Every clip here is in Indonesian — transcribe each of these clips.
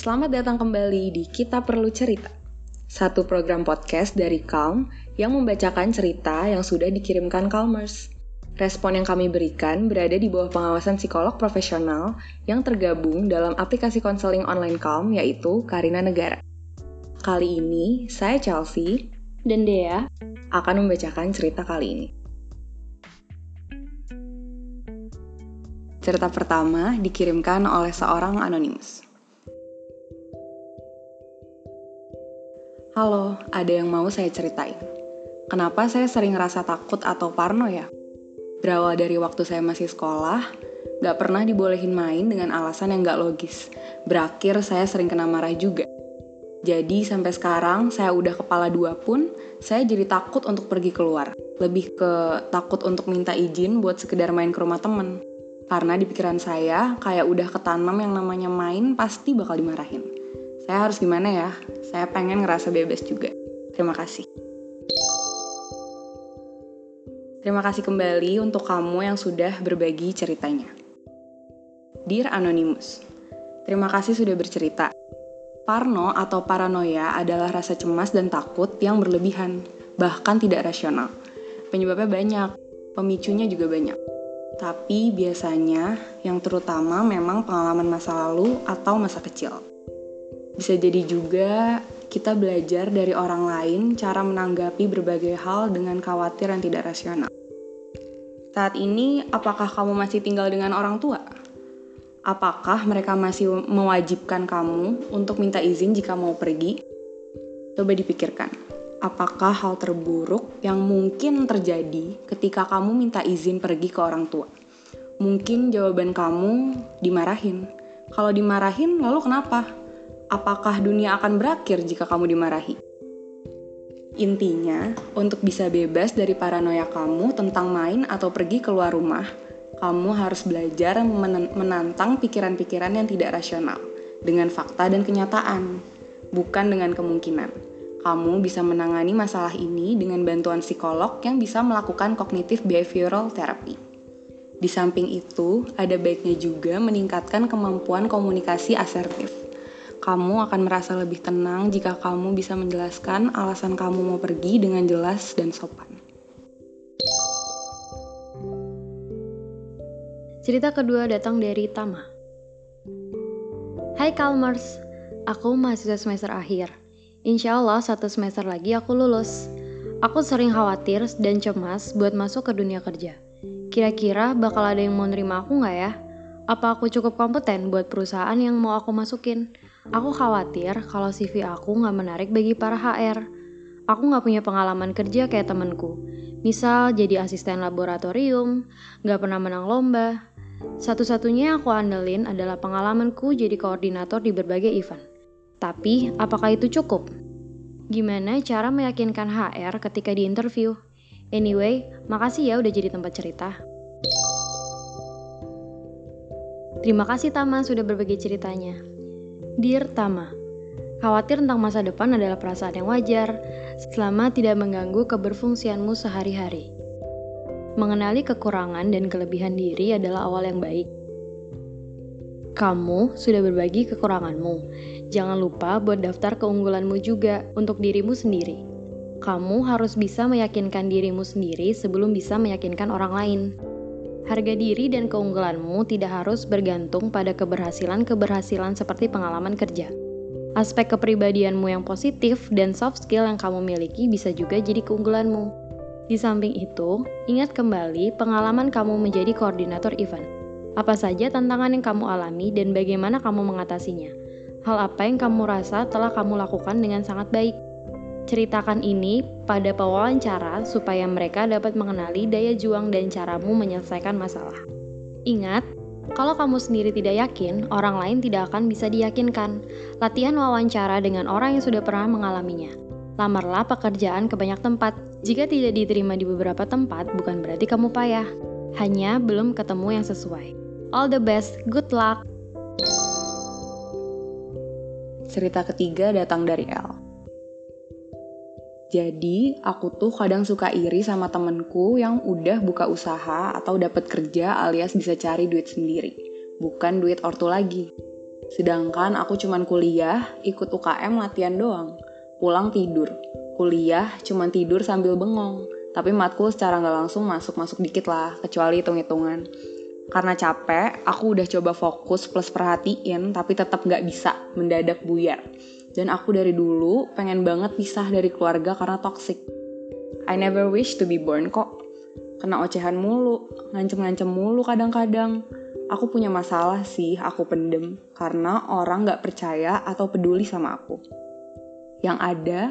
Selamat datang kembali di Kita Perlu Cerita, satu program podcast dari Calm yang membacakan cerita yang sudah dikirimkan Calmers. Respon yang kami berikan berada di bawah pengawasan psikolog profesional yang tergabung dalam aplikasi konseling online Calm yaitu Karina Negara. Kali ini, saya Chelsea dan Dea akan membacakan cerita kali ini. Cerita pertama dikirimkan oleh seorang anonimus. Halo, ada yang mau saya ceritain. Kenapa saya sering rasa takut atau parno ya? Berawal dari waktu saya masih sekolah, gak pernah dibolehin main dengan alasan yang gak logis. Berakhir saya sering kena marah juga. Jadi sampai sekarang saya udah kepala dua pun, saya jadi takut untuk pergi keluar. Lebih ke takut untuk minta izin buat sekedar main ke rumah temen. Karena di pikiran saya, kayak udah ketanam yang namanya main pasti bakal dimarahin. Saya harus gimana ya? Saya pengen ngerasa bebas juga. Terima kasih. Terima kasih kembali untuk kamu yang sudah berbagi ceritanya. Dear Anonymous, terima kasih sudah bercerita. Parno atau paranoia adalah rasa cemas dan takut yang berlebihan, bahkan tidak rasional. Penyebabnya banyak, pemicunya juga banyak. Tapi biasanya yang terutama memang pengalaman masa lalu atau masa kecil. Bisa jadi juga kita belajar dari orang lain cara menanggapi berbagai hal dengan khawatir yang tidak rasional. Saat ini, apakah kamu masih tinggal dengan orang tua? Apakah mereka masih mewajibkan kamu untuk minta izin jika mau pergi? Coba dipikirkan apakah hal terburuk yang mungkin terjadi ketika kamu minta izin pergi ke orang tua? Mungkin jawaban kamu dimarahin. Kalau dimarahin, lalu kenapa? Apakah dunia akan berakhir jika kamu dimarahi? Intinya, untuk bisa bebas dari paranoia kamu tentang main atau pergi keluar rumah, kamu harus belajar menantang pikiran-pikiran yang tidak rasional dengan fakta dan kenyataan, bukan dengan kemungkinan kamu bisa menangani masalah ini dengan bantuan psikolog yang bisa melakukan cognitive behavioral therapy. Di samping itu, ada baiknya juga meningkatkan kemampuan komunikasi asertif. Kamu akan merasa lebih tenang jika kamu bisa menjelaskan alasan kamu mau pergi dengan jelas dan sopan. Cerita kedua datang dari Tama. Hai Kalmers, aku mahasiswa semester akhir. Insya Allah satu semester lagi aku lulus. Aku sering khawatir dan cemas buat masuk ke dunia kerja. Kira-kira bakal ada yang mau nerima aku nggak ya? Apa aku cukup kompeten buat perusahaan yang mau aku masukin? Aku khawatir kalau CV aku nggak menarik bagi para HR. Aku nggak punya pengalaman kerja kayak temenku. Misal jadi asisten laboratorium, nggak pernah menang lomba. Satu-satunya aku andelin adalah pengalamanku jadi koordinator di berbagai event. Tapi, apakah itu cukup? Gimana cara meyakinkan HR ketika di interview? Anyway, makasih ya udah jadi tempat cerita. Terima kasih Tama sudah berbagi ceritanya. Dear Tama, khawatir tentang masa depan adalah perasaan yang wajar selama tidak mengganggu keberfungsianmu sehari-hari. Mengenali kekurangan dan kelebihan diri adalah awal yang baik. Kamu sudah berbagi kekuranganmu, Jangan lupa buat daftar keunggulanmu juga untuk dirimu sendiri. Kamu harus bisa meyakinkan dirimu sendiri sebelum bisa meyakinkan orang lain. Harga diri dan keunggulanmu tidak harus bergantung pada keberhasilan-keberhasilan seperti pengalaman kerja. Aspek kepribadianmu yang positif dan soft skill yang kamu miliki bisa juga jadi keunggulanmu. Di samping itu, ingat kembali pengalaman kamu menjadi koordinator event. Apa saja tantangan yang kamu alami dan bagaimana kamu mengatasinya hal apa yang kamu rasa telah kamu lakukan dengan sangat baik. Ceritakan ini pada pewawancara supaya mereka dapat mengenali daya juang dan caramu menyelesaikan masalah. Ingat, kalau kamu sendiri tidak yakin, orang lain tidak akan bisa diyakinkan. Latihan wawancara dengan orang yang sudah pernah mengalaminya. Lamarlah pekerjaan ke banyak tempat. Jika tidak diterima di beberapa tempat, bukan berarti kamu payah. Hanya belum ketemu yang sesuai. All the best, good luck! Cerita ketiga datang dari El. Jadi, aku tuh kadang suka iri sama temenku yang udah buka usaha atau dapat kerja alias bisa cari duit sendiri, bukan duit ortu lagi. Sedangkan aku cuman kuliah, ikut UKM latihan doang. Pulang tidur. Kuliah cuman tidur sambil bengong. Tapi matkul secara nggak langsung masuk-masuk dikit lah, kecuali hitung-hitungan. Karena capek, aku udah coba fokus plus perhatiin, tapi tetap nggak bisa mendadak buyar. Dan aku dari dulu pengen banget pisah dari keluarga karena toxic. I never wish to be born kok. Kena ocehan mulu, ngancem-ngancem mulu kadang-kadang. Aku punya masalah sih, aku pendem. Karena orang gak percaya atau peduli sama aku. Yang ada,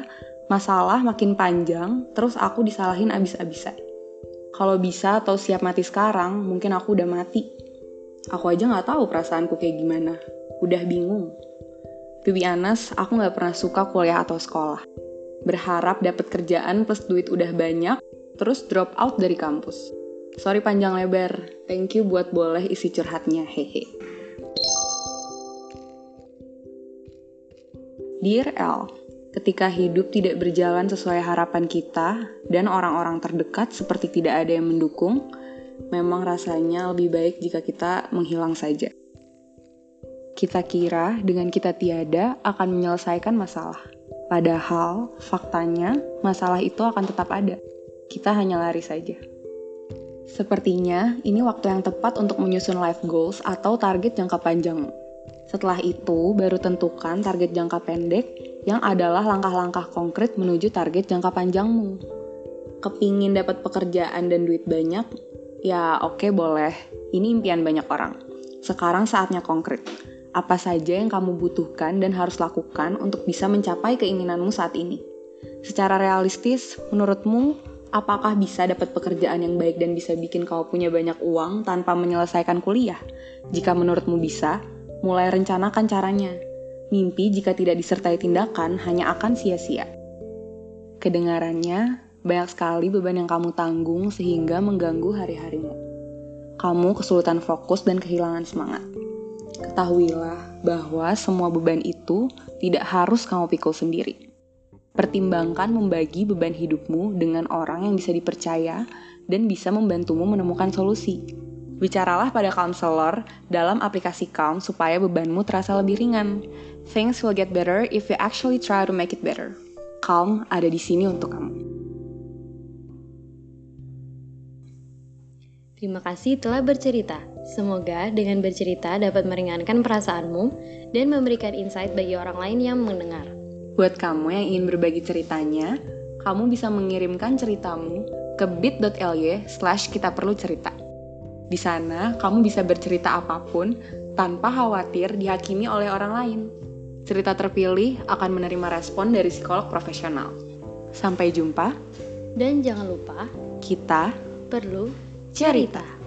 masalah makin panjang, terus aku disalahin abis-abisan. Kalau bisa atau siap mati sekarang, mungkin aku udah mati. Aku aja gak tahu perasaanku kayak gimana. Udah bingung. To be honest, aku gak pernah suka kuliah atau sekolah. Berharap dapat kerjaan plus duit udah banyak, terus drop out dari kampus. Sorry panjang lebar, thank you buat boleh isi curhatnya, hehe. Dear L, ketika hidup tidak berjalan sesuai harapan kita dan orang-orang terdekat seperti tidak ada yang mendukung, memang rasanya lebih baik jika kita menghilang saja. Kita kira dengan kita tiada akan menyelesaikan masalah. Padahal faktanya masalah itu akan tetap ada. Kita hanya lari saja. Sepertinya ini waktu yang tepat untuk menyusun life goals atau target jangka panjang. Setelah itu, baru tentukan target jangka pendek yang adalah langkah-langkah konkret menuju target jangka panjangmu. Kepingin dapat pekerjaan dan duit banyak? Ya oke okay, boleh, ini impian banyak orang. Sekarang saatnya konkret apa saja yang kamu butuhkan dan harus lakukan untuk bisa mencapai keinginanmu saat ini. Secara realistis, menurutmu, apakah bisa dapat pekerjaan yang baik dan bisa bikin kau punya banyak uang tanpa menyelesaikan kuliah? Jika menurutmu bisa, mulai rencanakan caranya. Mimpi jika tidak disertai tindakan hanya akan sia-sia. Kedengarannya, banyak sekali beban yang kamu tanggung sehingga mengganggu hari-harimu. Kamu kesulitan fokus dan kehilangan semangat. Ketahuilah bahwa semua beban itu tidak harus kamu pikul sendiri. Pertimbangkan membagi beban hidupmu dengan orang yang bisa dipercaya dan bisa membantumu menemukan solusi. Bicaralah pada counselor dalam aplikasi Calm supaya bebanmu terasa lebih ringan. Things will get better if you actually try to make it better. Calm ada di sini untuk kamu. Terima kasih telah bercerita. Semoga dengan bercerita dapat meringankan perasaanmu dan memberikan insight bagi orang lain yang mendengar. Buat kamu yang ingin berbagi ceritanya, kamu bisa mengirimkan ceritamu ke bit.ly slash kita perlu cerita. Di sana, kamu bisa bercerita apa pun tanpa khawatir dihakimi oleh orang lain. Cerita terpilih akan menerima respon dari psikolog profesional. Sampai jumpa. Dan jangan lupa, kita perlu cerita.